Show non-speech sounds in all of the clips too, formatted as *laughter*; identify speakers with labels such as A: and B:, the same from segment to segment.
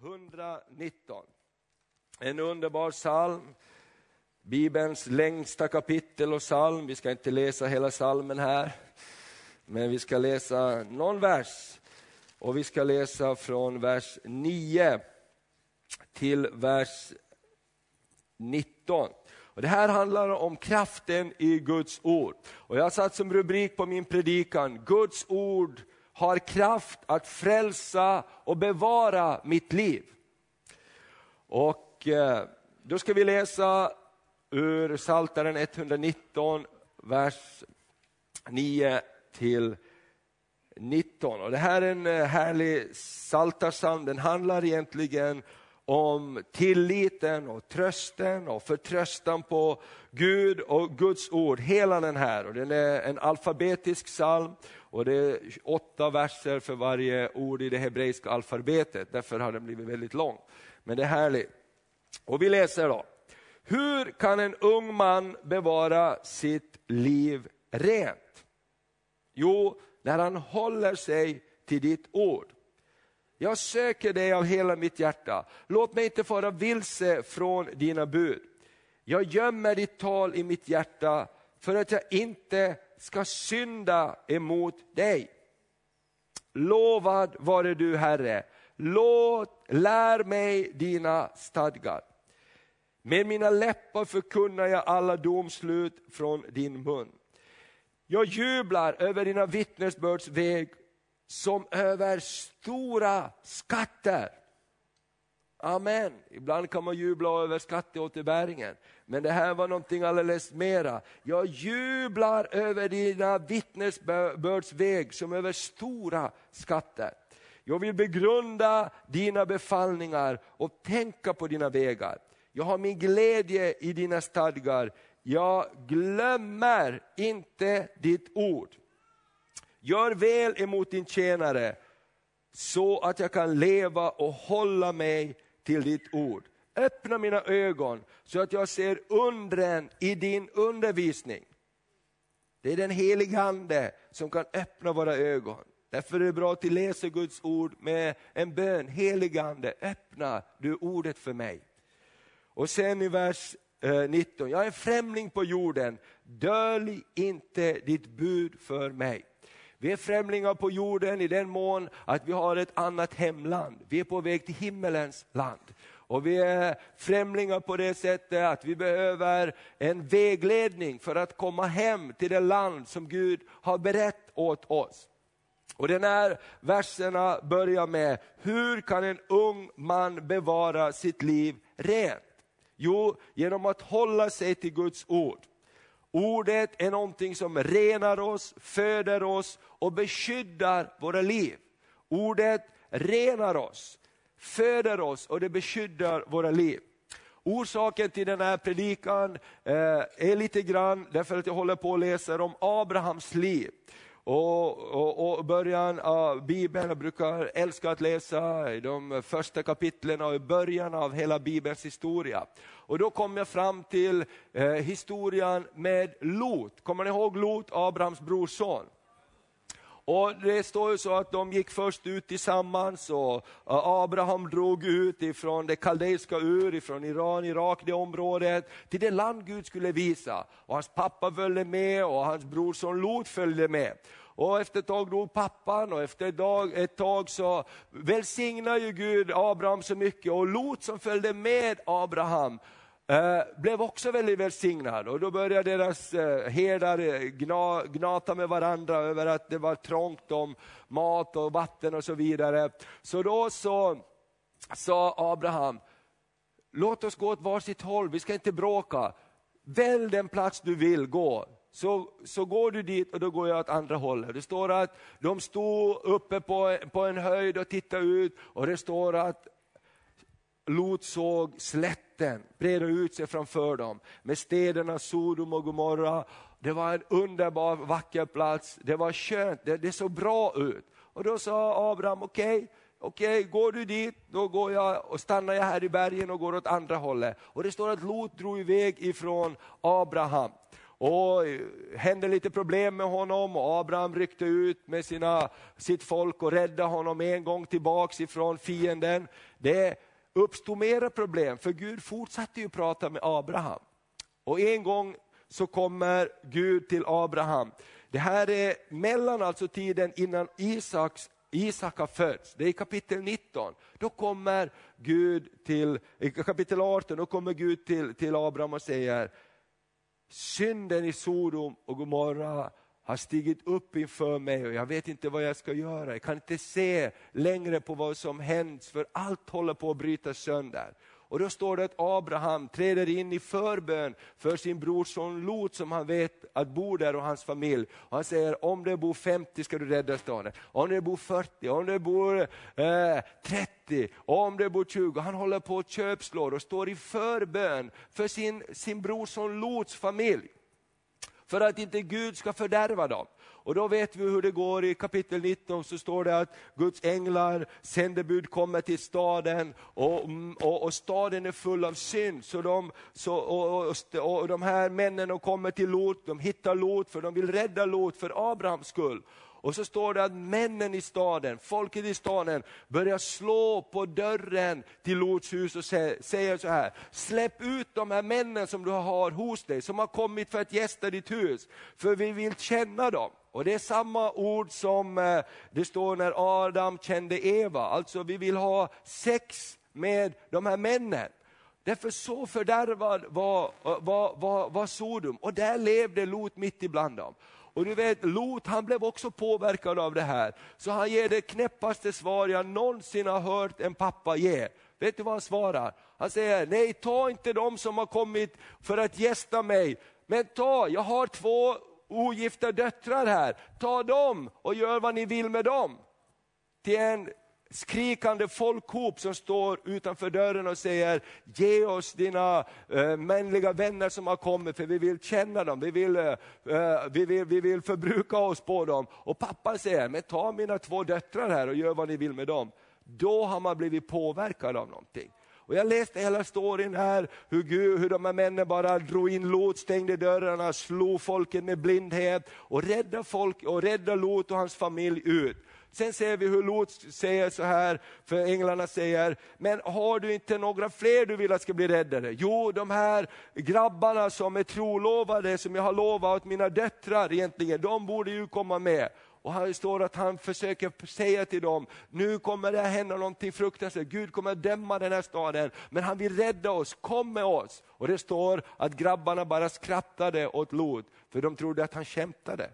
A: 119. En underbar psalm, Bibelns längsta kapitel och psalm. Vi ska inte läsa hela psalmen här, men vi ska läsa någon vers. Och vi ska läsa från vers 9 till vers 19. Och det här handlar om kraften i Guds ord. Och jag har satt som rubrik på min predikan, Guds ord har kraft att frälsa och bevara mitt liv. Och eh, då ska vi läsa ur Psaltaren 119, vers 9 till 19. Och det här är en eh, härlig psaltarpsalm, den handlar egentligen om tilliten och trösten och förtröstan på Gud och Guds ord, hela den här. Och den är en alfabetisk psalm och det är åtta verser för varje ord i det hebreiska alfabetet, därför har den blivit väldigt lång. Men det är härligt. Och vi läser då. Hur kan en ung man bevara sitt liv rent? Jo, när han håller sig till ditt ord. Jag söker dig av hela mitt hjärta. Låt mig inte fara vilse från dina bud. Jag gömmer ditt tal i mitt hjärta för att jag inte ska synda emot dig. Lovad vare du Herre, låt, lär mig dina stadgar. Med mina läppar förkunnar jag alla domslut från din mun. Jag jublar över dina vittnesbörds väg som över stora skatter. Amen. Ibland kan man jubla över skatteåterbäringen, men det här var någonting alldeles mera. Jag jublar över dina vittnesbörds väg som över stora skatter. Jag vill begrunda dina befallningar och tänka på dina vägar. Jag har min glädje i dina stadgar. Jag glömmer inte ditt ord. Gör väl emot din tjänare så att jag kan leva och hålla mig till ditt ord. Öppna mina ögon så att jag ser undren i din undervisning. Det är den helige Ande som kan öppna våra ögon. Därför är det bra att läsa Guds ord med en bön. Helige Ande, öppna du ordet för mig. Och sen i vers eh, 19, jag är en främling på jorden, dölj inte ditt bud för mig. Vi är främlingar på jorden i den mån att vi har ett annat hemland. Vi är på väg till himmelens land. Och vi är främlingar på det sättet att vi behöver en vägledning för att komma hem till det land som Gud har berett åt oss. Och den här verserna börjar med, hur kan en ung man bevara sitt liv rent? Jo, genom att hålla sig till Guds ord. Ordet är någonting som renar oss, föder oss och beskyddar våra liv. Ordet renar oss, föder oss och det beskyddar våra liv. Orsaken till den här predikan eh, är lite grann därför att jag håller på att läsa om Abrahams liv. Och, och, och, början av Bibeln, jag brukar älska att läsa i de första kapitlen och i början av hela Bibelns historia. Och då kom jag fram till eh, historien med Lot. Kommer ni ihåg Lot, Abrahams brorson? Och Det står ju så att de gick först ut tillsammans och Abraham drog ut ifrån det kaldeiska Ur, ifrån Iran, Irak, det området, till det land Gud skulle visa. Och hans pappa följde med och hans brorson Lot följde med. Och efter ett tag dog pappan och efter ett tag, ett tag så välsignade ju Gud Abraham så mycket och Lot som följde med Abraham Eh, blev också väldigt välsignad och då började deras eh, herdar eh, gna, gnata med varandra över att det var trångt om mat och vatten och så vidare. Så då så sa Abraham, låt oss gå åt varsitt håll, vi ska inte bråka. Välj den plats du vill gå, så, så går du dit och då går jag åt andra hållet. Det står att de stod uppe på, på en höjd och tittade ut och det står att Lot såg slätten breda ut sig framför dem med städerna Sodom och Gomorra. Det var en underbar vacker plats, det var skönt, det, det såg bra ut. Och då sa Abraham, okej, okay, okej, okay, går du dit, då går jag och stannar jag här i bergen och går åt andra hållet. Och det står att Lot drog iväg ifrån Abraham. och hände lite problem med honom och Abraham ryckte ut med sina, sitt folk och räddade honom en gång tillbaks ifrån fienden. Det uppstod mera problem för Gud fortsatte ju prata med Abraham. Och en gång så kommer Gud till Abraham. Det här är mellan alltså tiden innan Isaks Isak har fötts, det är i kapitel 19. Då kommer Gud till, i kapitel 18, då kommer Gud till, till Abraham och säger, synden i Sodom och Gomorra har stigit upp inför mig och jag vet inte vad jag ska göra. Jag kan inte se längre på vad som hänt för allt håller på att brytas sönder. Och då står det att Abraham träder in i förbön för sin brorson Lot som han vet att bor där och hans familj. Och han säger om det bor 50 ska du rädda staden, om det bor 40, om det bor eh, 30, om det bor 20. Han håller på och köpslår och står i förbön för sin, sin brorson Lots familj. För att inte Gud ska fördärva dem. Och då vet vi hur det går i kapitel 19, så står det att Guds änglar, sändebud kommer till staden och, mm, och, och staden är full av synd. Så de, så, och, och, och de här männen de kommer till Lot, de hittar Lot för de vill rädda Lot för Abrahams skull. Och så står det att männen i staden, folket i staden, börjar slå på dörren till Lots hus och säger så här, släpp ut de här männen som du har hos dig, som har kommit för att gästa ditt hus, för vi vill känna dem. Och det är samma ord som eh, det står när Adam kände Eva, alltså vi vill ha sex med de här männen. Därför så fördärvad var, eh, var, var, var Sodom, och där levde Lot mitt ibland dem. Och du vet, Lot han blev också påverkad av det här, så han ger det knäppaste svar jag någonsin har hört en pappa ge. Vet du vad han svarar? Han säger, nej ta inte de som har kommit för att gästa mig, men ta, jag har två ogifta döttrar här, ta dem och gör vad ni vill med dem. Till en skrikande folkhop som står utanför dörren och säger, ge oss dina eh, mänliga vänner som har kommit, för vi vill känna dem, vi vill, eh, vi, vill, vi vill förbruka oss på dem. Och pappan säger, men ta mina två döttrar här och gör vad ni vill med dem. Då har man blivit påverkad av någonting. Och jag läste hela storyn här, hur, Gud, hur de här männen bara drog in Lot, stängde dörrarna, slog folket med blindhet och räddade, folk, och räddade Lot och hans familj ut. Sen ser vi hur Lot säger så här, för änglarna säger, men har du inte några fler du vill att ska bli räddade? Jo, de här grabbarna som är trolovade, som jag har lovat åt mina döttrar egentligen, de borde ju komma med. Och här står att han försöker säga till dem, nu kommer det hända någonting fruktansvärt, Gud kommer att döma den här staden, men han vill rädda oss, kom med oss. Och det står att grabbarna bara skrattade åt Lot, för de trodde att han skämtade.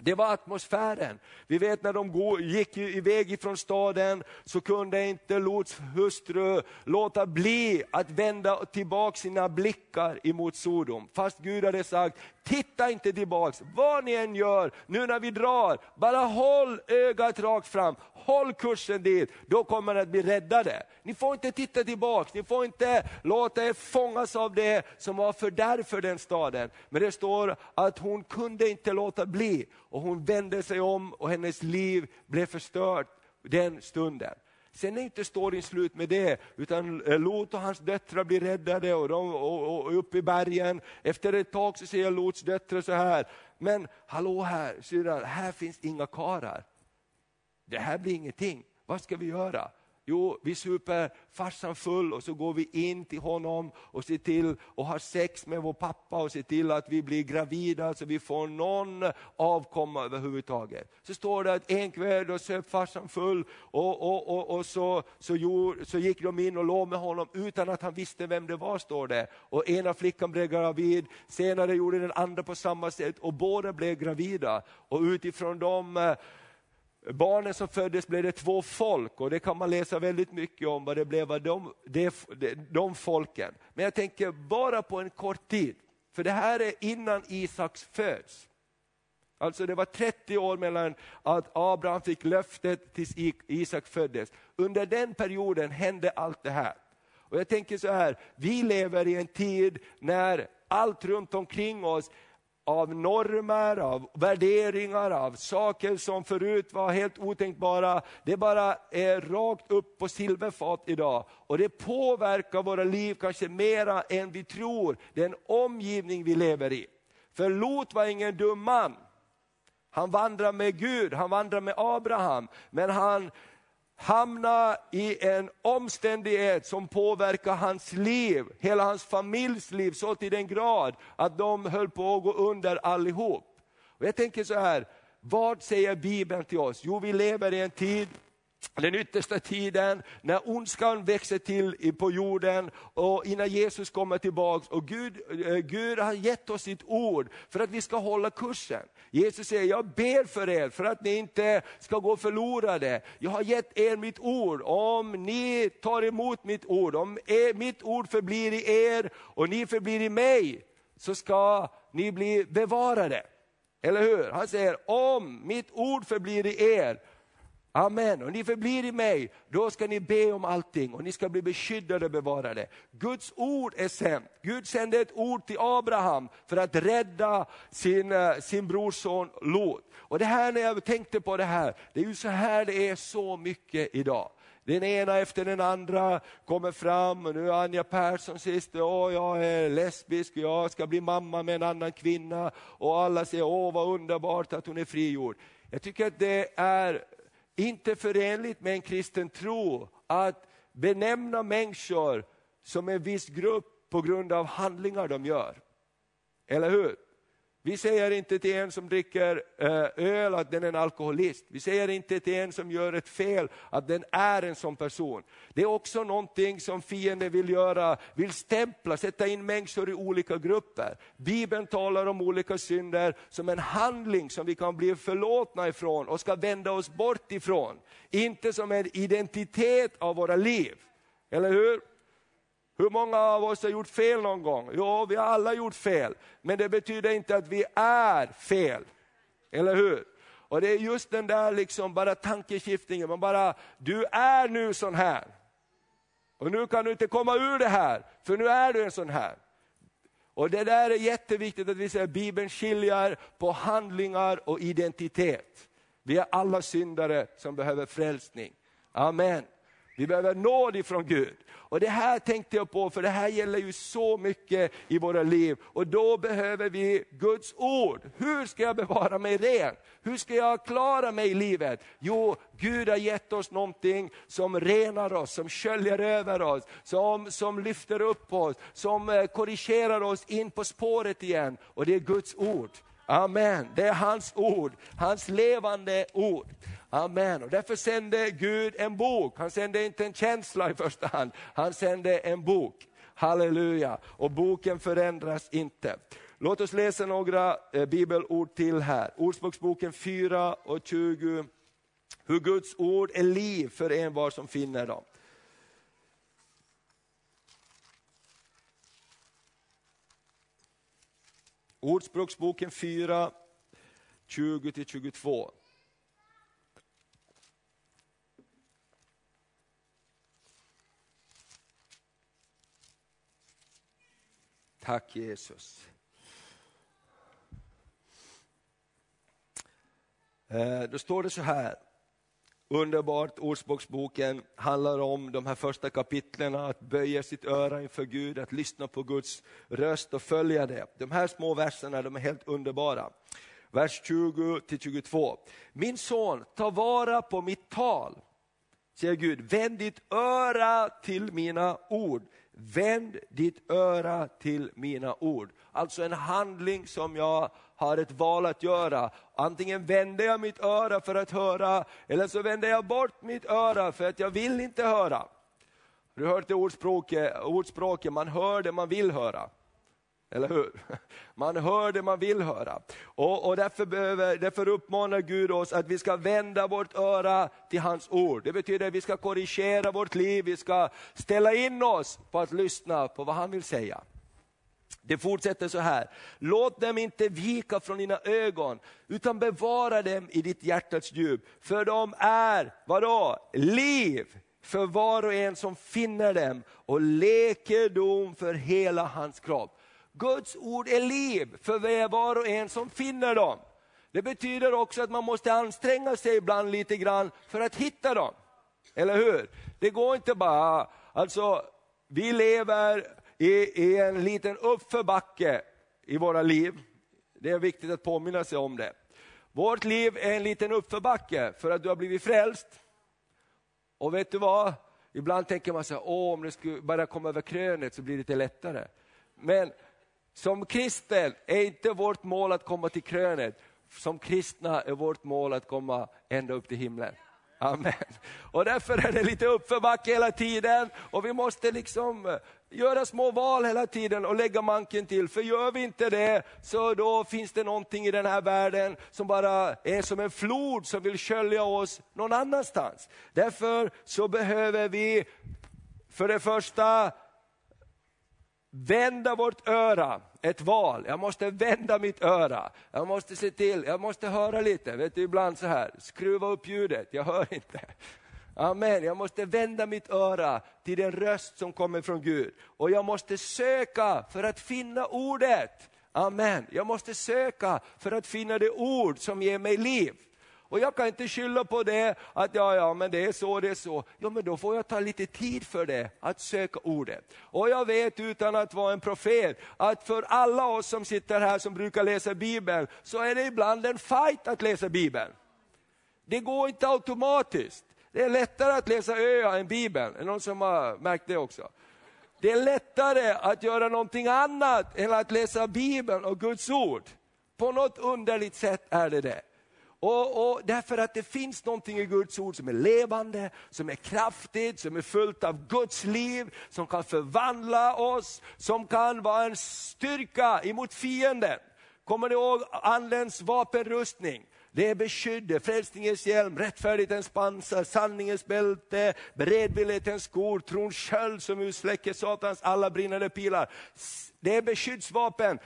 A: Det var atmosfären. Vi vet när de gick iväg ifrån staden så kunde inte Lots hustru låta bli att vända tillbaka sina blickar emot Sodom. Fast Gud hade sagt, titta inte tillbaks, vad ni än gör, nu när vi drar, bara håll ögat rakt fram, håll kursen dit, då kommer ni att bli räddade. Ni får inte titta tillbaks, ni får inte låta er fångas av det som var fördärv för den staden. Men det står att hon kunde inte låta bli, och hon vände sig om och hennes liv blev förstört den stunden. Sen är inte storyn slut med det, utan eh, Lot och hans döttrar blir räddade och, de, och, och upp i bergen. Efter ett tag så säger Lots döttrar så här, men hallå här syrran, här finns inga karar. Det här blir ingenting, vad ska vi göra? Jo, vi super farsan full och så går vi in till honom och ser till och har sex med vår pappa och ser till att vi blir gravida så vi får någon avkomma överhuvudtaget. Så står det att en kväll då söp farsan full och, och, och, och så, så, gjorde, så gick de in och låg med honom utan att han visste vem det var, står det. Och ena flickan blev gravid, senare gjorde den andra på samma sätt och båda blev gravida. Och utifrån dem eh, barnen som föddes blev det två folk och det kan man läsa väldigt mycket om vad det blev av de, de, de folken. Men jag tänker bara på en kort tid, för det här är innan Isaks föds. Alltså det var 30 år mellan att Abraham fick löftet tills Isak föddes. Under den perioden hände allt det här. Och jag tänker så här, vi lever i en tid när allt runt omkring oss av normer, av värderingar, av saker som förut var helt otänkbara. Det bara är rakt upp på silverfat idag. Och det påverkar våra liv kanske mera än vi tror, den omgivning vi lever i. För Lot var ingen dum man. Han vandrar med Gud, han vandrar med Abraham, men han hamna i en omständighet som påverkar hans liv, hela hans familjs liv så till den grad att de höll på att gå under allihop. Och jag tänker så här, vad säger Bibeln till oss? Jo, vi lever i en tid den yttersta tiden, när ondskan växer till på jorden och innan Jesus kommer tillbaks. Och Gud, eh, Gud har gett oss sitt ord för att vi ska hålla kursen. Jesus säger, jag ber för er för att ni inte ska gå förlorade. Jag har gett er mitt ord, om ni tar emot mitt ord, om er, mitt ord förblir i er och ni förblir i mig, så ska ni bli bevarade. Eller hur? Han säger, om mitt ord förblir i er Amen. Och ni förblir i mig, då ska ni be om allting och ni ska bli beskyddade och bevarade. Guds ord är sänt. Gud sände ett ord till Abraham för att rädda sin, eh, sin brorson Lot. Och det här när jag tänkte på det här, det är ju så här det är så mycket idag. Den ena efter den andra kommer fram, och nu är Anja Persson sist, åh jag är lesbisk, jag ska bli mamma med en annan kvinna. Och alla säger, åh vad underbart att hon är frigjord. Jag tycker att det är inte förenligt med en kristen tro att benämna människor som en viss grupp på grund av handlingar de gör. Eller hur? Vi säger inte till en som dricker eh, öl att den är en alkoholist. Vi säger inte till en som gör ett fel att den är en sån person. Det är också någonting som fienden vill göra, vill stämpla, sätta in människor i olika grupper. Bibeln talar om olika synder som en handling som vi kan bli förlåtna ifrån och ska vända oss bort ifrån. Inte som en identitet av våra liv. Eller hur? Hur många av oss har gjort fel någon gång? Jo, vi har alla gjort fel. Men det betyder inte att vi är fel. Eller hur? Och det är just den där liksom bara tankeskiftningen, man bara, du är nu sån här. Och nu kan du inte komma ur det här, för nu är du en sån här. Och det där är jätteviktigt att vi säger, Bibeln skiljer på handlingar och identitet. Vi är alla syndare som behöver frälsning. Amen. Vi behöver nåd ifrån Gud. Och det här tänkte jag på, för det här gäller ju så mycket i våra liv. Och då behöver vi Guds ord. Hur ska jag bevara mig ren? Hur ska jag klara mig i livet? Jo, Gud har gett oss någonting som renar oss, som sköljer över oss, som, som lyfter upp oss, som eh, korrigerar oss in på spåret igen. Och det är Guds ord. Amen. Det är hans ord, hans levande ord. Amen. Och därför sände Gud en bok. Han sände inte en känsla i första hand, han sände en bok. Halleluja. Och boken förändras inte. Låt oss läsa några eh, bibelord till här. Ordspråksboken 4 och 20. Hur Guds ord är liv för en var som finner dem. Ordspråksboken 4, 20-22. Tack Jesus. Eh, då står det så här, underbart, Ordspråksboken handlar om de här första kapitlen, att böja sitt öra inför Gud, att lyssna på Guds röst och följa det. De här små verserna de är helt underbara. Vers 20-22. Min son, ta vara på mitt tal, säger Gud, vänd ditt öra till mina ord. Vänd ditt öra till mina ord. Alltså en handling som jag har ett val att göra. Antingen vänder jag mitt öra för att höra, eller så vänder jag bort mitt öra för att jag vill inte höra. Du har hört det ordspråket, ordspråket, man hör det man vill höra. Eller hur? *laughs* Man hör det man vill höra. Och, och därför, behöver, därför uppmanar Gud oss att vi ska vända vårt öra till hans ord. Det betyder att vi ska korrigera vårt liv, vi ska ställa in oss på att lyssna på vad han vill säga. Det fortsätter så här, låt dem inte vika från dina ögon, utan bevara dem i ditt hjärtats djup. För de är, vadå, liv för var och en som finner dem och läkedom för hela hans kropp. Guds ord är liv för var och en som finner dem. Det betyder också att man måste anstränga sig ibland lite grann för att hitta dem. Eller hur? Det går inte bara, alltså vi lever i, i en liten uppförbacke i våra liv. Det är viktigt att påminna sig om det. Vårt liv är en liten uppförbacke för att du har blivit frälst. Och vet du vad? Ibland tänker man så här, åh om det skulle bara komma över krönet så blir det lite lättare. Men som kristen är inte vårt mål att komma till krönet. Som kristna är vårt mål att komma ända upp till himlen. Amen. Och därför är det lite uppförbacke hela tiden och vi måste liksom göra små val hela tiden och lägga manken till. För gör vi inte det, så då finns det någonting i den här världen som bara är som en flod som vill skölja oss någon annanstans. Därför så behöver vi för det första vända vårt öra, ett val. Jag måste vända mitt öra. Jag måste se till, jag måste höra lite. Vet du, ibland så här, skruva upp ljudet, jag hör inte. Amen, jag måste vända mitt öra till den röst som kommer från Gud. Och jag måste söka för att finna ordet. Amen, jag måste söka för att finna det ord som ger mig liv. Och jag kan inte skylla på det, att ja, ja, men det är så, det är så. Ja, men då får jag ta lite tid för det, att söka ordet. Och jag vet utan att vara en profet, att för alla oss som sitter här som brukar läsa Bibeln, så är det ibland en fight att läsa Bibeln. Det går inte automatiskt. Det är lättare att läsa Öa än Bibeln, är det någon som har märkt det också? Det är lättare att göra någonting annat än att läsa Bibeln och Guds ord. På något underligt sätt är det det. Och, och, därför att det finns någonting i Guds ord som är levande, som är kraftigt, som är fullt av Guds liv, som kan förvandla oss, som kan vara en styrka emot fienden. Kommer ni ihåg andens vapenrustning? Det är beskyddet, frälsningens hjälm, rättfärdighetens pansar, sanningens bälte, beredvillighetens skor, trons sköld som utsläcker Satans alla brinnande pilar. Det är beskyddsvapen,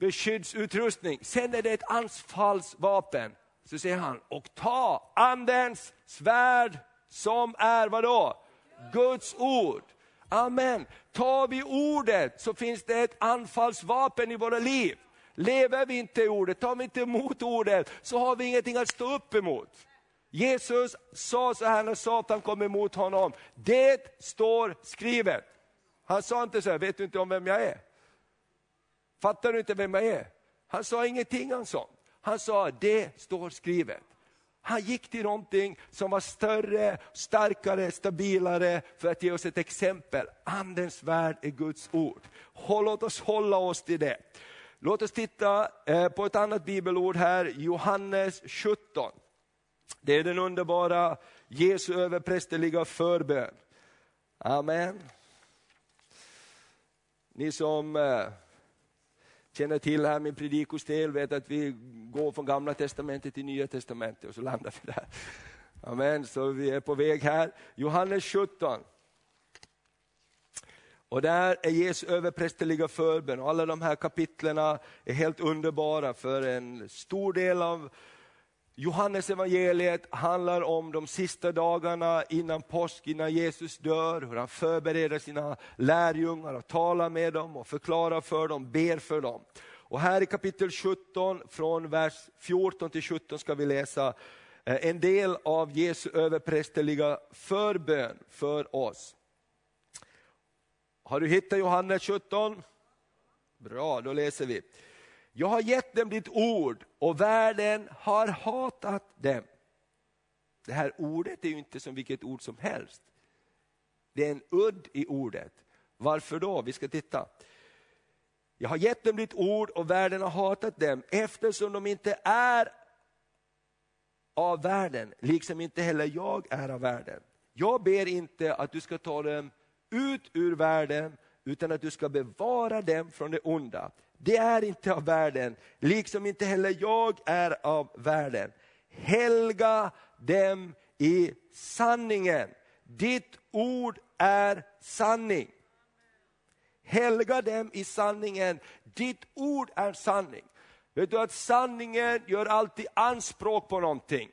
A: beskyddsutrustning. Sen är det ett anfallsvapen så säger han, och ta andens svärd som är vadå? Guds ord. Amen. Tar vi ordet så finns det ett anfallsvapen i våra liv. Lever vi inte i ordet, tar vi inte emot ordet, så har vi ingenting att stå upp emot. Jesus sa så här när Satan kom emot honom, det står skrivet. Han sa inte så här, vet du inte om vem jag är? Fattar du inte vem jag är? Han sa ingenting han sa. Han sa, det står skrivet. Han gick till någonting som var större, starkare, stabilare för att ge oss ett exempel. Andens värld är Guds ord. Låt oss hålla oss till det. Låt oss titta eh, på ett annat bibelord här, Johannes 17. Det är den underbara Jesu överprästerliga förbön. Amen. Ni som eh, känner till här min predikostel vet att vi går från gamla testamentet till nya testamentet och så landar vi där. Amen, så vi är på väg här. Johannes 17. Och där är Jesu överprästerliga förbön och alla de här kapitlerna är helt underbara för en stor del av Johannes evangeliet handlar om de sista dagarna innan påsk, innan Jesus dör, hur han förbereder sina lärjungar och talar med dem och förklarar för dem, ber för dem. Och här i kapitel 17, från vers 14 till 17 ska vi läsa eh, en del av Jesu överprästerliga förbön för oss. Har du hittat Johannes 17? Bra, då läser vi. Jag har gett dem ditt ord och världen har hatat dem. Det här ordet är ju inte som vilket ord som helst. Det är en udd i ordet. Varför då? Vi ska titta. Jag har gett dem ditt ord och världen har hatat dem eftersom de inte är av världen, liksom inte heller jag är av världen. Jag ber inte att du ska ta dem ut ur världen, utan att du ska bevara dem från det onda. Det är inte av världen, liksom inte heller jag är av världen. Helga dem i sanningen. Ditt ord är sanning. Helga dem i sanningen. Ditt ord är sanning. Vet du att sanningen gör alltid anspråk på någonting.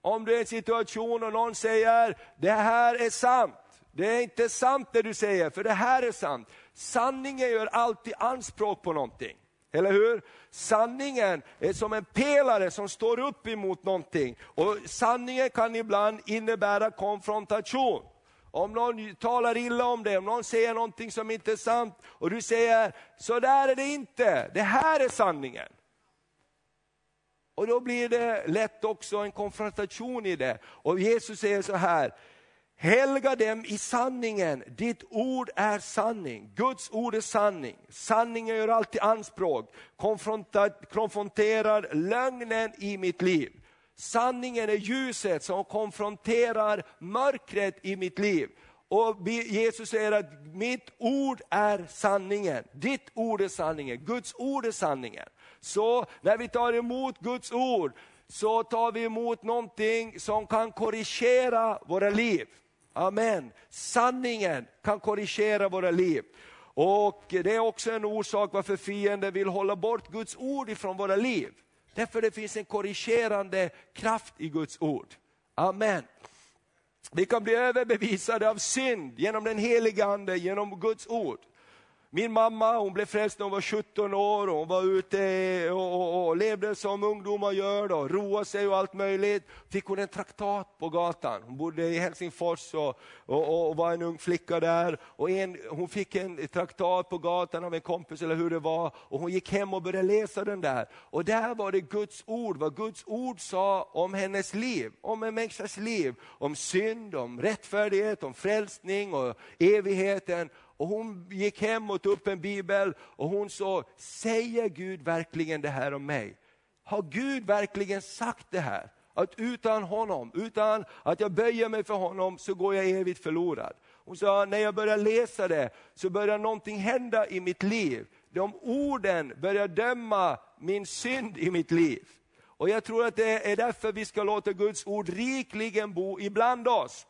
A: Om du är i en situation och någon säger, det här är sant. Det är inte sant det du säger, för det här är sant. Sanningen gör alltid anspråk på någonting. Eller hur? Sanningen är som en pelare som står upp emot någonting. Och sanningen kan ibland innebära konfrontation. Om någon talar illa om dig, om någon säger någonting som inte är sant och du säger, så där är det inte, det här är sanningen. Och då blir det lätt också en konfrontation i det. Och Jesus säger så här, helga dem i sanningen, ditt ord är sanning. Guds ord är sanning. Sanningen gör alltid anspråk, konfronterar lögnen i mitt liv. Sanningen är ljuset som konfronterar mörkret i mitt liv. Och Jesus säger att mitt ord är sanningen, ditt ord är sanningen, Guds ord är sanningen. Så när vi tar emot Guds ord så tar vi emot någonting som kan korrigera våra liv. Amen. Sanningen kan korrigera våra liv. Och Det är också en orsak varför fienden vill hålla bort Guds ord ifrån våra liv. Därför det finns en korrigerande kraft i Guds ord. Amen. Vi kan bli överbevisade av synd genom den heliga Ande, genom Guds ord. Min mamma hon blev frälst när hon var 17 år och hon var ute och, och, och levde som ungdomar gör, då, roade sig och allt möjligt. Fick hon en traktat på gatan. Hon bodde i Helsingfors och, och, och var en ung flicka där. Och en, hon fick en traktat på gatan av en kompis eller hur det var. Och hon gick hem och började läsa den där. Och där var det Guds ord, vad Guds ord sa om hennes liv, om en människas liv. Om synd, om rättfärdighet, om frälsning och evigheten. Och hon gick hem och tog upp en bibel och hon sa, säger Gud verkligen det här om mig? Har Gud verkligen sagt det här? Att utan honom, utan att jag böjer mig för honom så går jag evigt förlorad. Hon sa, när jag börjar läsa det så börjar någonting hända i mitt liv. De orden börjar döma min synd i mitt liv. Och jag tror att det är därför vi ska låta Guds ord rikligen bo ibland oss.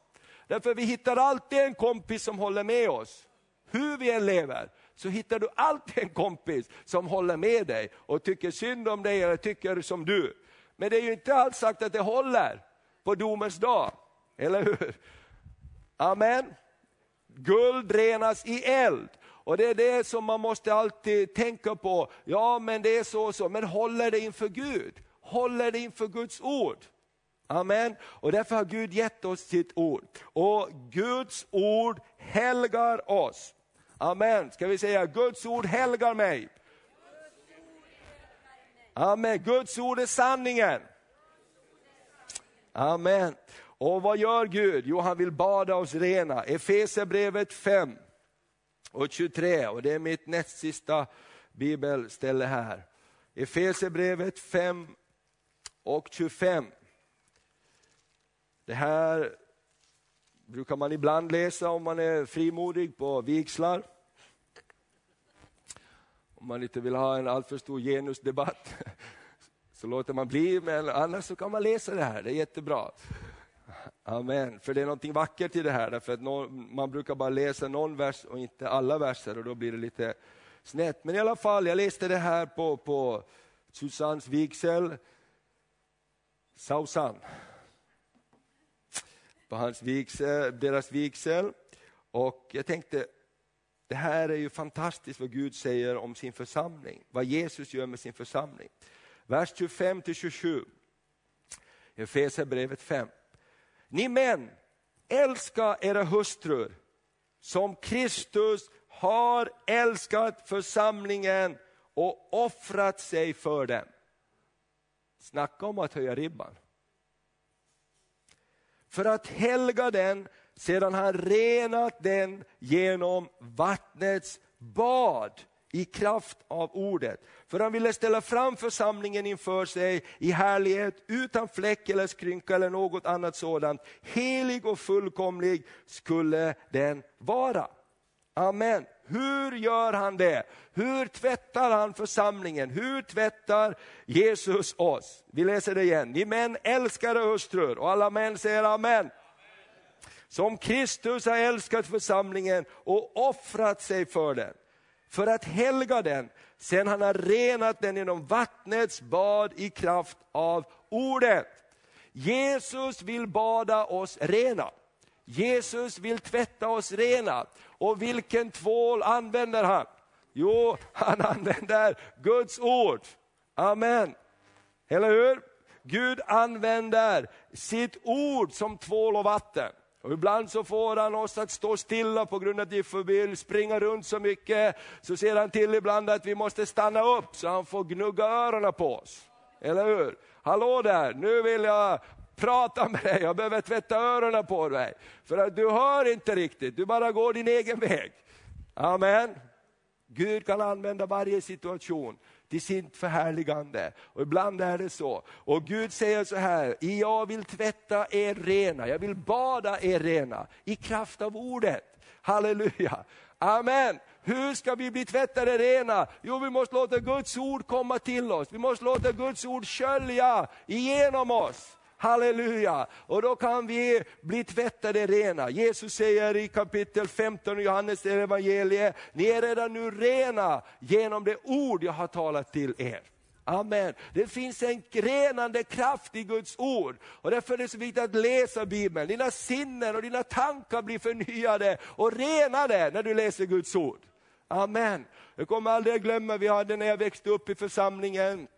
A: Därför vi hittar alltid en kompis som håller med oss hur vi än lever, så hittar du alltid en kompis som håller med dig och tycker synd om dig eller tycker som du. Men det är ju inte alls sagt att det håller på domens dag, eller hur? Amen. Guld renas i eld. Och det är det som man måste alltid tänka på. Ja, men det är så och så. Men håller det inför Gud? Håller det inför Guds ord? Amen. Och därför har Gud gett oss sitt ord. Och Guds ord helgar oss. Amen. Ska vi säga Guds ord helgar mig. Amen. Guds ord är sanningen. Amen. Och vad gör Gud? Jo, han vill bada oss rena. Efesierbrevet 5 och 23, och det är mitt näst sista bibelställe här. Efesierbrevet 5 och 25. Det här brukar man ibland läsa om man är frimodig på vigslar. Om man inte vill ha en alltför stor genusdebatt *laughs* så låter man bli, men annars så kan man läsa det här, det är jättebra. Amen, för det är någonting vackert i det här, därför att man brukar bara läsa någon vers och inte alla verser och då blir det lite snett. Men i alla fall, jag läste det här på, på Susannes vigsel, Sausan på hans vigsel, deras vigsel. Och jag tänkte, det här är ju fantastiskt vad Gud säger om sin församling, vad Jesus gör med sin församling. Vers 25 27, Efesierbrevet 5. Ni män, älska era hustrur som Kristus har älskat församlingen och offrat sig för dem. Snacka om att höja ribban för att helga den sedan han renat den genom vattnets bad i kraft av ordet. För han ville ställa fram församlingen inför sig i härlighet utan fläck eller skrynka eller något annat sådant. Helig och fullkomlig skulle den vara. Amen. Hur gör han det? Hur tvättar han församlingen? Hur tvättar Jesus oss? Vi läser det igen. Ni män älskar hustrur och alla män säger amen. Som Kristus har älskat församlingen och offrat sig för den. För att helga den, sen han har renat den genom vattnets bad i kraft av ordet. Jesus vill bada oss rena. Jesus vill tvätta oss rena. Och vilken tvål använder han? Jo, han använder Guds ord. Amen. Eller hur? Gud använder sitt ord som tvål och vatten. Och ibland så får han oss att stå stilla på grund av att vi vill springa runt så mycket. Så ser han till ibland att vi måste stanna upp så han får gnugga öronen på oss. eller hur? Hallå där, nu vill jag prata med dig, jag behöver tvätta öronen på dig. För att du hör inte riktigt, du bara går din egen väg. Amen. Gud kan använda varje situation till sitt förhärligande. Och ibland är det så. Och Gud säger så här, jag vill tvätta er rena, jag vill bada er rena i kraft av ordet. Halleluja. Amen. Hur ska vi bli tvättade rena? Jo, vi måste låta Guds ord komma till oss. Vi måste låta Guds ord skölja igenom oss. Halleluja! Och då kan vi bli tvättade rena. Jesus säger i kapitel 15 i Johannes evangelie, ni är redan nu rena genom det ord jag har talat till er. Amen. Det finns en renande kraft i Guds ord. Och därför är det så viktigt att läsa Bibeln. Dina sinnen och dina tankar blir förnyade och renade när du läser Guds ord. Amen. Jag kommer aldrig glömma, vi hade när jag växte upp i församlingen,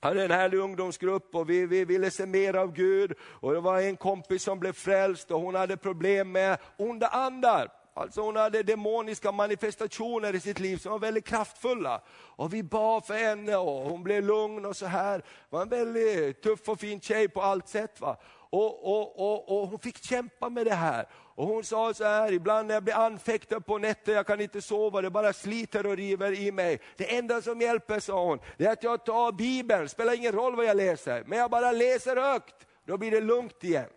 A: hade en härlig ungdomsgrupp och vi, vi ville se mer av Gud. Och det var en kompis som blev frälst och hon hade problem med onda andar. Alltså hon hade demoniska manifestationer i sitt liv som var väldigt kraftfulla. Och vi bad för henne och hon blev lugn och så här. Det var en väldigt tuff och fin tjej på allt sätt. Va? Och, och, och, och hon fick kämpa med det här. Och hon sa så här, ibland när jag blir anfäktad på nätter, jag kan inte sova, det bara sliter och river i mig. Det enda som hjälper, sa hon, det är att jag tar Bibeln, spelar ingen roll vad jag läser, men jag bara läser högt, då blir det lugnt igen.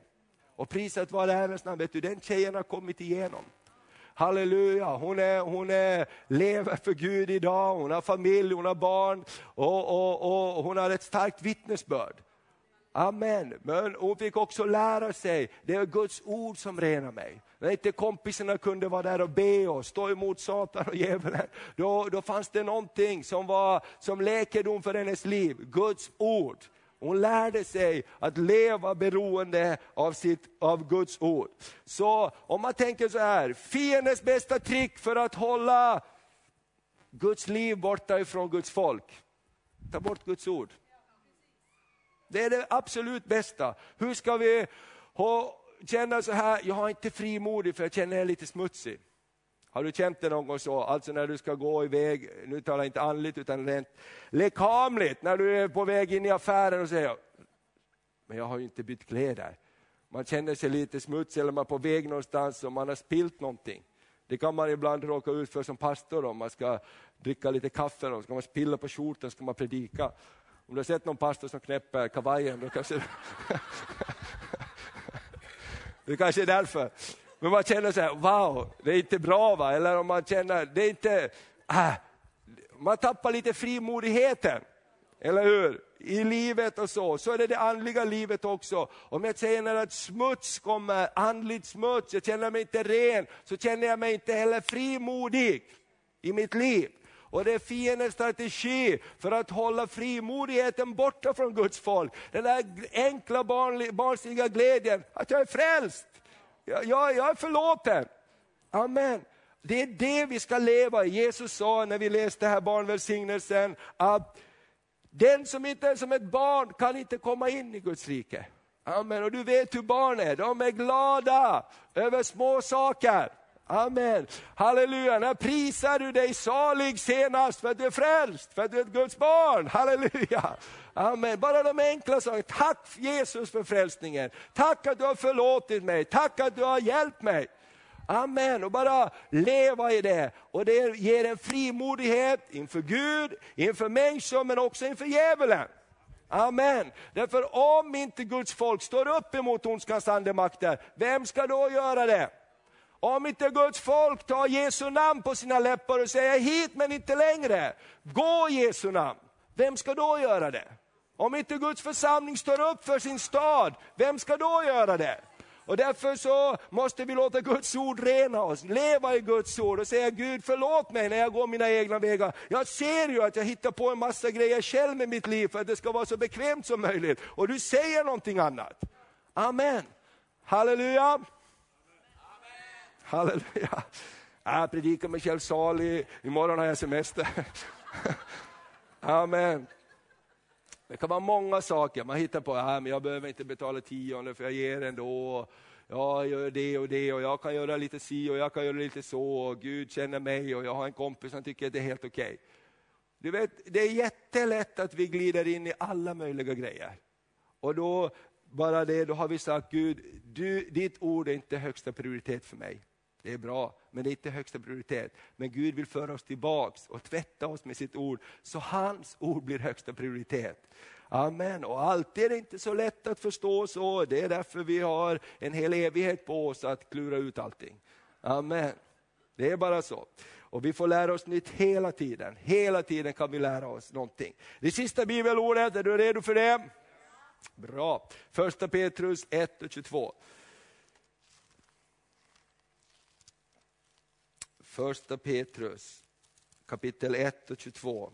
A: Och priset var Herrens namn, vet du, den tjejen har kommit igenom. Halleluja, hon, är, hon är, lever för Gud idag, hon har familj, hon har barn och, och, och hon har ett starkt vittnesbörd. Amen. Men hon fick också lära sig, det är Guds ord som renar mig. När inte kompisarna kunde vara där och be och stå emot Satan och djävulen, då, då fanns det någonting som var som läkedom för hennes liv, Guds ord. Hon lärde sig att leva beroende av, sitt, av Guds ord. Så om man tänker så här, fiendens bästa trick för att hålla Guds liv borta ifrån Guds folk, ta bort Guds ord. Det är det absolut bästa. Hur ska vi ha, känna så här, jag är inte frimodig för jag känner mig lite smutsig. Har du känt det någon gång så? Alltså när du ska gå iväg, nu talar jag inte andligt utan rent lekamligt, när du är på väg in i affären och säger, men jag har ju inte bytt kläder. Man känner sig lite smutsig eller man är på väg någonstans och man har spilt någonting. Det kan man ibland råka ut för som pastor om man ska dricka lite kaffe och ska man spilla på skjortan ska man predika. Om du har sett någon pastor som knäpper kavajen, då kanske det kanske är därför. Men man känner så här, wow, det är inte bra va? Eller om man känner, det är inte, äh, man tappar lite frimodigheten. Eller hur? I livet och så, så är det det andliga livet också. Om jag känner att smuts kommer, andligt smuts, jag känner mig inte ren, så känner jag mig inte heller frimodig i mitt liv. Och det är fiendens strategi för att hålla frimodigheten borta från Guds folk. Den där enkla barnsliga glädjen, att jag är frälst. Jag, jag, jag är förlåten. Amen. Det är det vi ska leva i. Jesus sa när vi läste här barnvälsignelsen, att den som inte är som ett barn kan inte komma in i Guds rike. Amen. Och du vet hur barn är, de är glada över små saker. Amen. Halleluja. När prisar du dig salig senast för att du är frälst, för att du är ett Guds barn. Halleluja. Amen. Bara de enkla sakerna. Tack Jesus för frälsningen. Tack att du har förlåtit mig. Tack att du har hjälpt mig. Amen. Och bara leva i det. Och det ger en frimodighet inför Gud, inför människor men också inför djävulen. Amen. Därför om inte Guds folk står upp emot ondskans andemakter, vem ska då göra det? Om inte Guds folk tar Jesu namn på sina läppar och säger hit men inte längre, gå Jesu namn. Vem ska då göra det? Om inte Guds församling står upp för sin stad, vem ska då göra det? Och därför så måste vi låta Guds ord rena oss, leva i Guds ord och säga Gud förlåt mig när jag går mina egna vägar. Jag ser ju att jag hittar på en massa grejer själv med mitt liv för att det ska vara så bekvämt som möjligt. Och du säger någonting annat. Amen. Halleluja. Halleluja. Jag predikar mig själv salig, imorgon har jag semester. Amen. Det kan vara många saker man hittar på, ja, men jag behöver inte betala tionde för jag ger ändå. Jag gör det och det och jag kan göra lite si och jag kan göra lite så och Gud känner mig och jag har en kompis som tycker att det är helt okej. Okay. Du vet, det är jättelätt att vi glider in i alla möjliga grejer. Och då, bara det, då har vi sagt Gud, du, ditt ord är inte högsta prioritet för mig. Det är bra, men det är inte högsta prioritet. Men Gud vill föra oss tillbaks och tvätta oss med sitt ord, så hans ord blir högsta prioritet. Amen. Och alltid är det inte så lätt att förstå så. Det är därför vi har en hel evighet på oss att klura ut allting. Amen. Det är bara så. Och vi får lära oss nytt hela tiden. Hela tiden kan vi lära oss någonting. Det sista bibelordet, är du redo för det? Bra. Första Petrus 1 och 22. Första Petrus kapitel 1 och 22.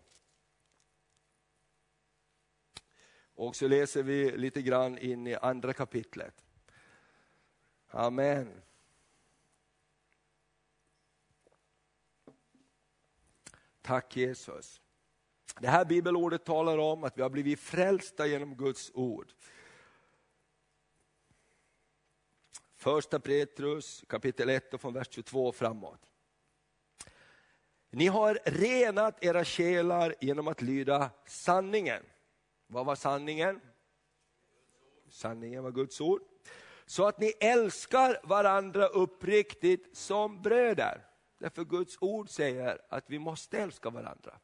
A: Och så läser vi lite grann in i andra kapitlet. Amen. Tack Jesus. Det här bibelordet talar om att vi har blivit frälsta genom Guds ord. Första Petrus kapitel 1 och från vers 22 framåt. Ni har renat era själar genom att lyda sanningen. Vad var sanningen? Sanningen var Guds ord. Så att ni älskar varandra uppriktigt som bröder. Därför Guds ord säger att vi måste älska varandra.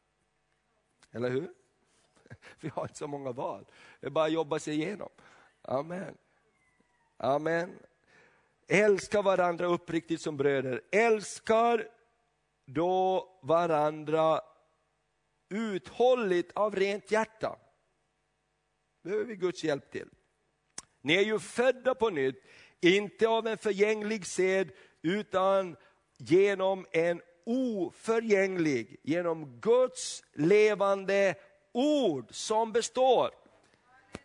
A: Eller hur? *laughs* Vi har inte så många val. Det är bara att jobba sig igenom. Amen. Amen. Älska varandra uppriktigt som bröder. Älskar då varandra uthålligt av rent hjärta. behöver vi Guds hjälp till. Ni är ju födda på nytt, inte av en förgänglig sed, utan genom en oförgänglig, genom Guds levande ord som består.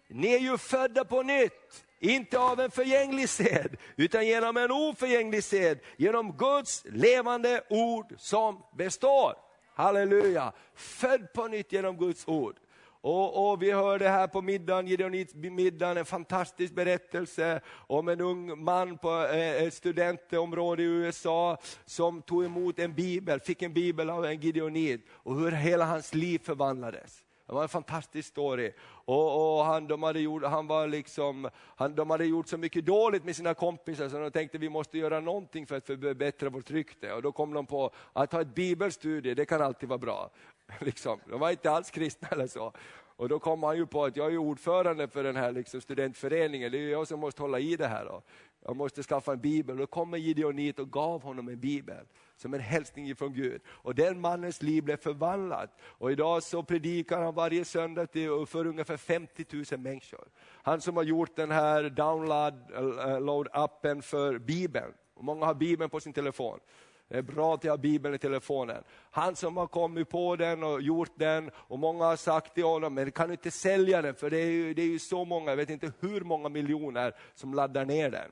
A: Ni är ju födda på nytt, inte av en förgänglig sed, utan genom en oförgänglig sed, genom Guds levande ord som består. Halleluja! Född på nytt genom Guds ord. Och, och, vi hörde här på middagen, Gideonitsmiddagen, en fantastisk berättelse om en ung man på eh, ett studentområde i USA som tog emot en bibel, fick en bibel av en Gideonit och hur hela hans liv förvandlades. Det var en fantastisk story. Och, och han, de, hade gjort, han var liksom, han, de hade gjort så mycket dåligt med sina kompisar så de tänkte vi måste göra någonting för att förbättra vårt rykte. Och då kom de på att ha ett bibelstudie, det kan alltid vara bra. *laughs* Liksom. De var inte alls kristna eller så. Och då kom han ju på att jag är ordförande för den här liksom studentföreningen, det är jag som måste hålla i det här. Då. Jag måste skaffa en bibel. Då kom Gideonit och gav honom en bibel som en hälsning från Gud. Och den mannens liv blev förvandlat. Och idag så predikar han varje söndag för ungefär 50 000 människor. Han som har gjort den här download-appen eh, för Bibeln. Och många har Bibeln på sin telefon. Det är bra att jag har Bibeln i telefonen. Han som har kommit på den och gjort den, och många har sagt till honom, men kan du inte sälja den, för det är, ju, det är ju så många, jag vet inte hur många miljoner som laddar ner den.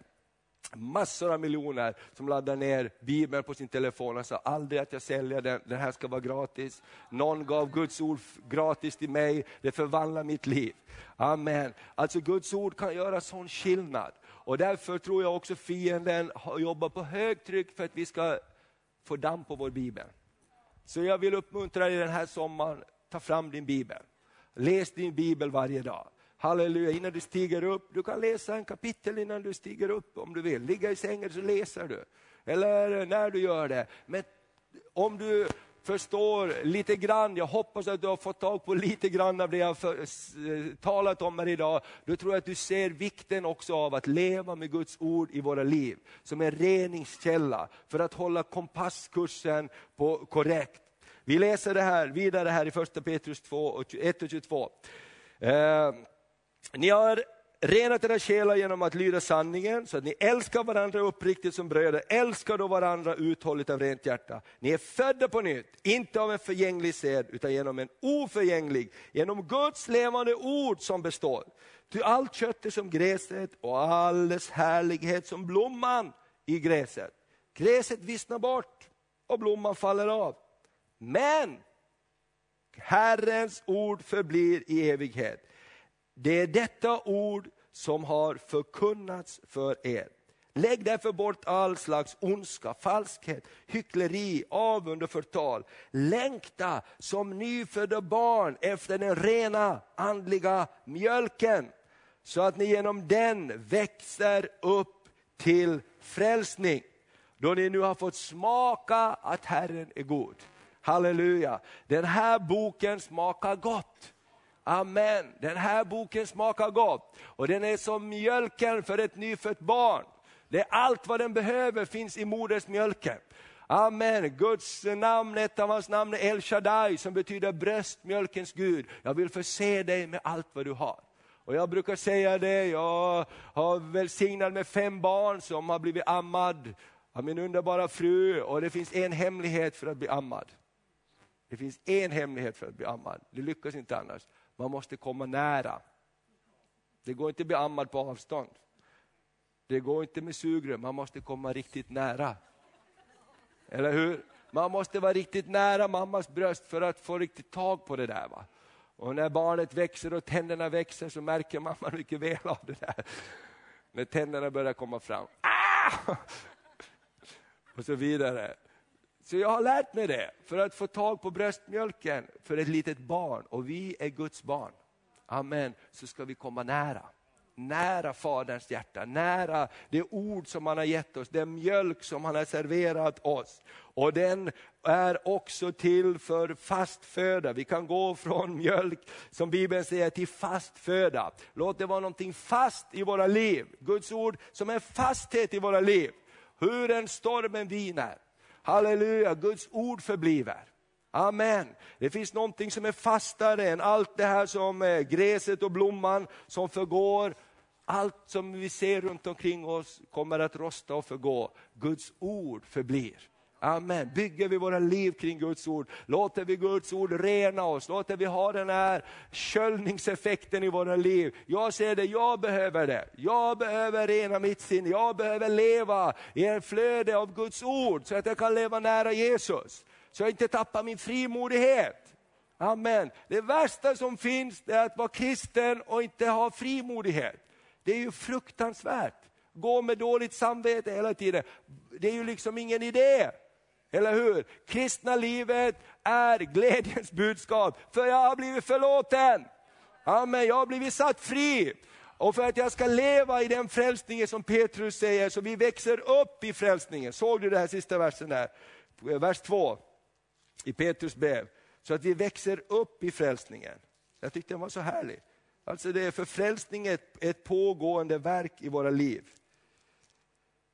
A: Massor av miljoner som laddar ner Bibeln på sin telefon. Han sa aldrig att jag säljer den, den här ska vara gratis. Någon gav Guds ord gratis till mig, det förvandlar mitt liv. Amen. Alltså Guds ord kan göra sån skillnad. Och därför tror jag också fienden jobbar på högtryck för att vi ska få damm på vår bibel. Så jag vill uppmuntra dig den här sommaren, ta fram din bibel. Läs din bibel varje dag. Halleluja, innan du stiger upp. Du kan läsa en kapitel innan du stiger upp om du vill. Ligga i sängen så läser du. Eller när du gör det. Men om du förstår lite grann, jag hoppas att du har fått tag på lite grann av det jag har talat om här idag. Då tror jag att du ser vikten också av att leva med Guds ord i våra liv. Som en reningskälla för att hålla kompasskursen på korrekt. Vi läser det här vidare här i första Petrus 2, 1 och 22. Eh, ni har renat era själar genom att lyda sanningen, så att ni älskar varandra uppriktigt som bröder. Älskar då varandra uthålligt av rent hjärta. Ni är födda på nytt, inte av en förgänglig sed, utan genom en oförgänglig, genom Guds levande ord som består. Ty allt kött är som gräset och all dess härlighet som blomman i gräset. Gräset vissnar bort och blomman faller av. Men Herrens ord förblir i evighet. Det är detta ord som har förkunnats för er. Lägg därför bort all slags ondska, falskhet, hyckleri, avund och förtal. Längta som nyfödda barn efter den rena andliga mjölken, så att ni genom den växer upp till frälsning. Då ni nu har fått smaka att Herren är god. Halleluja. Den här boken smakar gott. Amen. Den här boken smakar gott och den är som mjölken för ett nyfött barn. Det är allt vad den behöver finns i modersmjölken. Amen. Guds namn, ett av hans namn är El Shaddai som betyder bröstmjölkens Gud. Jag vill förse dig med allt vad du har. Och jag brukar säga det, jag har välsignat med fem barn som har blivit ammad av min underbara fru och det finns en hemlighet för att bli ammad. Det finns en hemlighet för att bli ammad, det lyckas inte annars. Man måste komma nära. Det går inte att bli ammad på avstånd. Det går inte med sugrör, man måste komma riktigt nära. Eller hur? Man måste vara riktigt nära mammas bröst för att få riktigt tag på det där. Va? Och när barnet växer och tänderna växer så märker mamman mycket väl av det där. När tänderna börjar komma fram. Ah! Och så vidare. Så jag har lärt mig det, för att få tag på bröstmjölken för ett litet barn, och vi är Guds barn. Amen, så ska vi komma nära nära Faderns hjärta, nära det ord som han har gett oss, den mjölk som han har serverat oss. Och den är också till för fast föda. Vi kan gå från mjölk, som Bibeln säger, till fast föda. Låt det vara någonting fast i våra liv. Guds ord som är fasthet i våra liv. Hur en stormen viner. Halleluja, Guds ord förbliver. Amen. Det finns någonting som är fastare än allt det här som är gräset och blomman som förgår. Allt som vi ser runt omkring oss kommer att rosta och förgå. Guds ord förblir. Amen. Bygger vi våra liv kring Guds ord, låter vi Guds ord rena oss, låter vi ha den här köljningseffekten i våra liv. Jag ser det, jag behöver det. Jag behöver rena mitt sinne, jag behöver leva i en flöde av Guds ord så att jag kan leva nära Jesus så jag inte tappar min frimodighet. Amen. Det värsta som finns är att vara kristen och inte ha frimodighet. Det är ju fruktansvärt. Gå med dåligt samvete hela tiden. Det är ju liksom ingen idé. Eller hur? Kristna livet är glädjens budskap, för jag har blivit förlåten. Amen, jag har blivit satt fri. Och för att jag ska leva i den frälsningen som Petrus säger, så vi växer upp i frälsningen. Såg du den här sista versen där? Vers 2 i Petrus brev, så att vi växer upp i frälsningen. Jag tyckte den var så härlig. Alltså det är för frälsning ett, ett pågående verk i våra liv.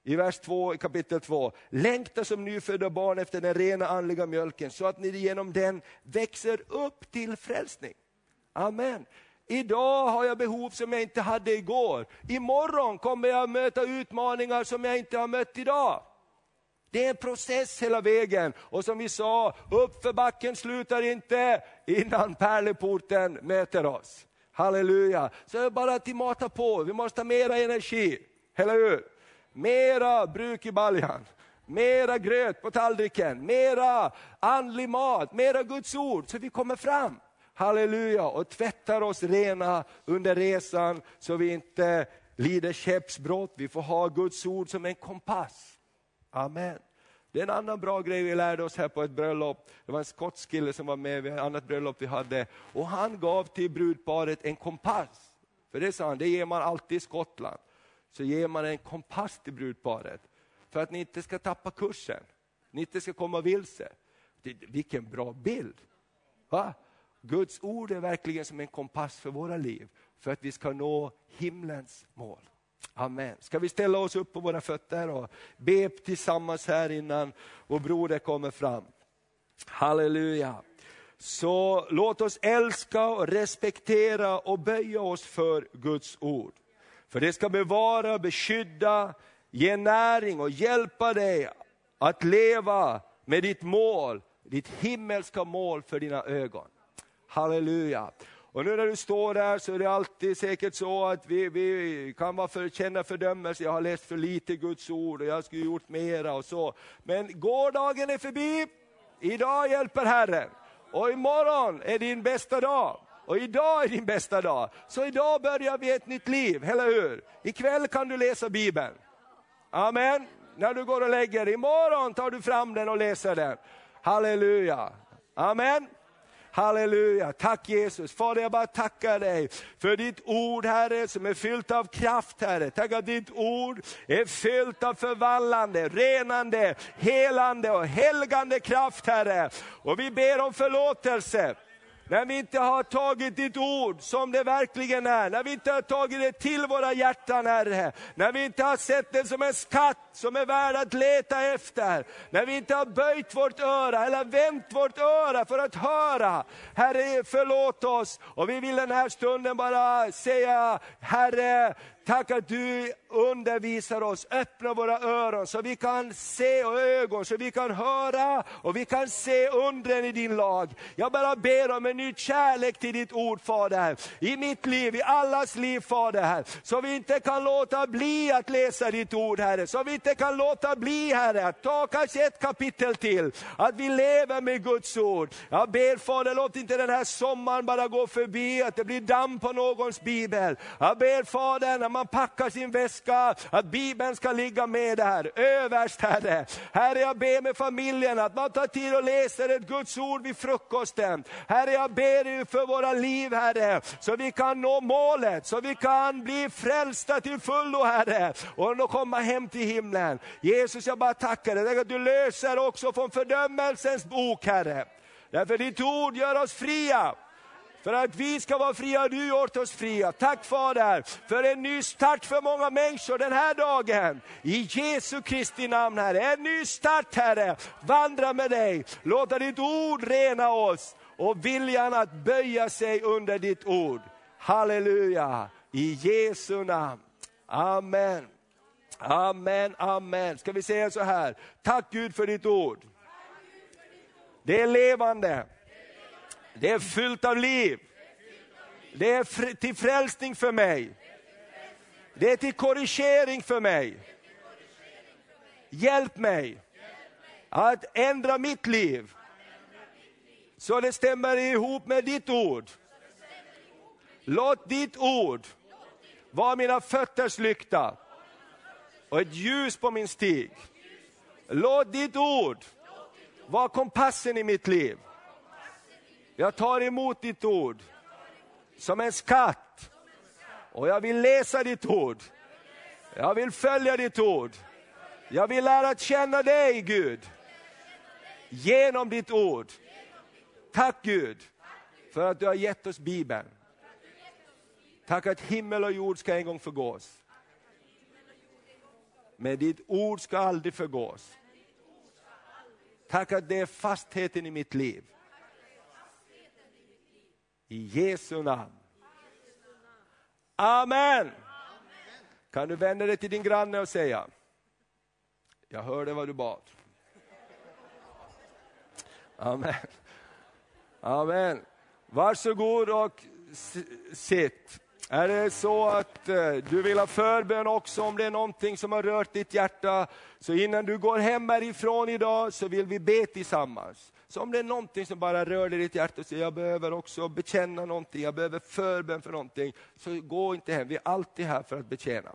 A: I vers 2 i kapitel 2. Längta som nyfödda barn efter den rena andliga mjölken så att ni genom den växer upp till frälsning. Amen. Idag har jag behov som jag inte hade igår. Imorgon kommer jag möta utmaningar som jag inte har mött idag. Det är en process hela vägen. Och som vi sa, uppför backen slutar inte innan pärleporten möter oss. Halleluja. Så det är bara att mata på, vi måste ha mera energi. Eller hur? Mera bruk i baljan. Mera gröt på tallriken, mera andlig mat, mera Guds ord så vi kommer fram. Halleluja, och tvättar oss rena under resan så vi inte lider skeppsbrott. Vi får ha Guds ord som en kompass. Amen. Det är en annan bra grej vi lärde oss här på ett bröllop. Det var en skotsk kille som var med vid ett annat bröllop vi hade. Och han gav till brudparet en kompass. För det sa han, det ger man alltid i Skottland. Så ger man en kompass till brudparet. För att ni inte ska tappa kursen. Ni inte ska komma vilse. Vilken bra bild! Va? Guds ord är verkligen som en kompass för våra liv. För att vi ska nå himlens mål. Amen. Ska vi ställa oss upp på våra fötter och be tillsammans här innan vår broder kommer fram. Halleluja. Så låt oss älska, och respektera och böja oss för Guds ord. För det ska bevara, beskydda, ge näring och hjälpa dig att leva med ditt mål, ditt himmelska mål för dina ögon. Halleluja. Och nu när du står där så är det alltid säkert så att vi, vi kan vara för, känna fördömelse, jag har läst för lite Guds ord och jag skulle gjort mera och så. Men gårdagen är förbi, idag hjälper Herren. Och imorgon är din bästa dag. Och idag är din bästa dag. Så idag börjar vi ett nytt liv, eller hur? Ikväll kan du läsa Bibeln. Amen. När du går och lägger dig. Imorgon tar du fram den och läser den. Halleluja. Amen. Halleluja, tack Jesus. Fader jag bara tackar dig för ditt ord Herre som är fyllt av kraft Herre. Tack att ditt ord är fyllt av förvallande, renande, helande och helgande kraft Herre. Och vi ber om förlåtelse när vi inte har tagit ditt ord som det verkligen är, när vi inte har tagit det till våra hjärtan Herre, när vi inte har sett det som en skatt som är värd att leta efter, när vi inte har böjt vårt öra eller vänt vårt öra för att höra. Herre förlåt oss och vi vill den här stunden bara säga, Herre Tack att du undervisar oss, öppnar våra öron så vi kan se och ögon, så vi kan höra och vi kan se undren i din lag. Jag bara ber om en ny kärlek till ditt ord Fader, i mitt liv, i allas liv Fader, så vi inte kan låta bli att läsa ditt ord Herre, så vi inte kan låta bli Herre, att ta kanske ett kapitel till, att vi lever med Guds ord. Jag ber Fader, låt inte den här sommaren bara gå förbi, att det blir damm på någons bibel. Jag ber Fader, när man packar sin väska, att Bibeln ska ligga med där, överst Herre. Herre jag ber med familjen att man tar tid och läser ett Guds ord vid frukosten. Herre jag ber för våra liv Herre, så vi kan nå målet, så vi kan bli frälsta till fullo Herre, och komma hem till himlen. Jesus jag bara tackar dig, att du löser också från fördömelsens bok Herre. Därför ditt ord gör oss fria. För att vi ska vara fria har du gjort oss fria. Tack Fader för en ny start för många människor den här dagen. I Jesu Kristi namn Herre. En ny start Herre. Vandra med dig. Låta ditt ord rena oss och viljan att böja sig under ditt ord. Halleluja. I Jesu namn. Amen. Amen, amen. Ska vi säga så här. Tack Gud för ditt ord. Det är levande. Det är fyllt av liv. Det är till frälsning för mig. Det är till korrigering för mig. Hjälp mig att ändra mitt liv så det stämmer ihop med ditt ord. Låt ditt ord vara mina fötters lykta och ett ljus på min stig. Låt ditt ord vara kompassen i mitt liv. Jag tar emot ditt ord som en skatt. Och jag vill läsa ditt ord. Jag vill följa ditt ord. Jag vill lära känna dig Gud. Genom ditt ord. Tack Gud för att du har gett oss Bibeln. Tack att himmel och jord ska en gång förgås. Men ditt ord ska aldrig förgås. Tack att det är fastheten i mitt liv. I Jesu namn. Amen. Kan du vända dig till din granne och säga, jag hörde vad du bad. Amen. Amen. Varsågod och sitt. Är det så att eh, du vill ha förbön också, om det är någonting som har rört ditt hjärta, så innan du går hem härifrån idag så vill vi be tillsammans. Så om det är någonting som bara rör dig i ditt hjärta och säger jag behöver också bekänna någonting, jag behöver förbön för någonting, så gå inte hem. Vi är alltid här för att betjäna.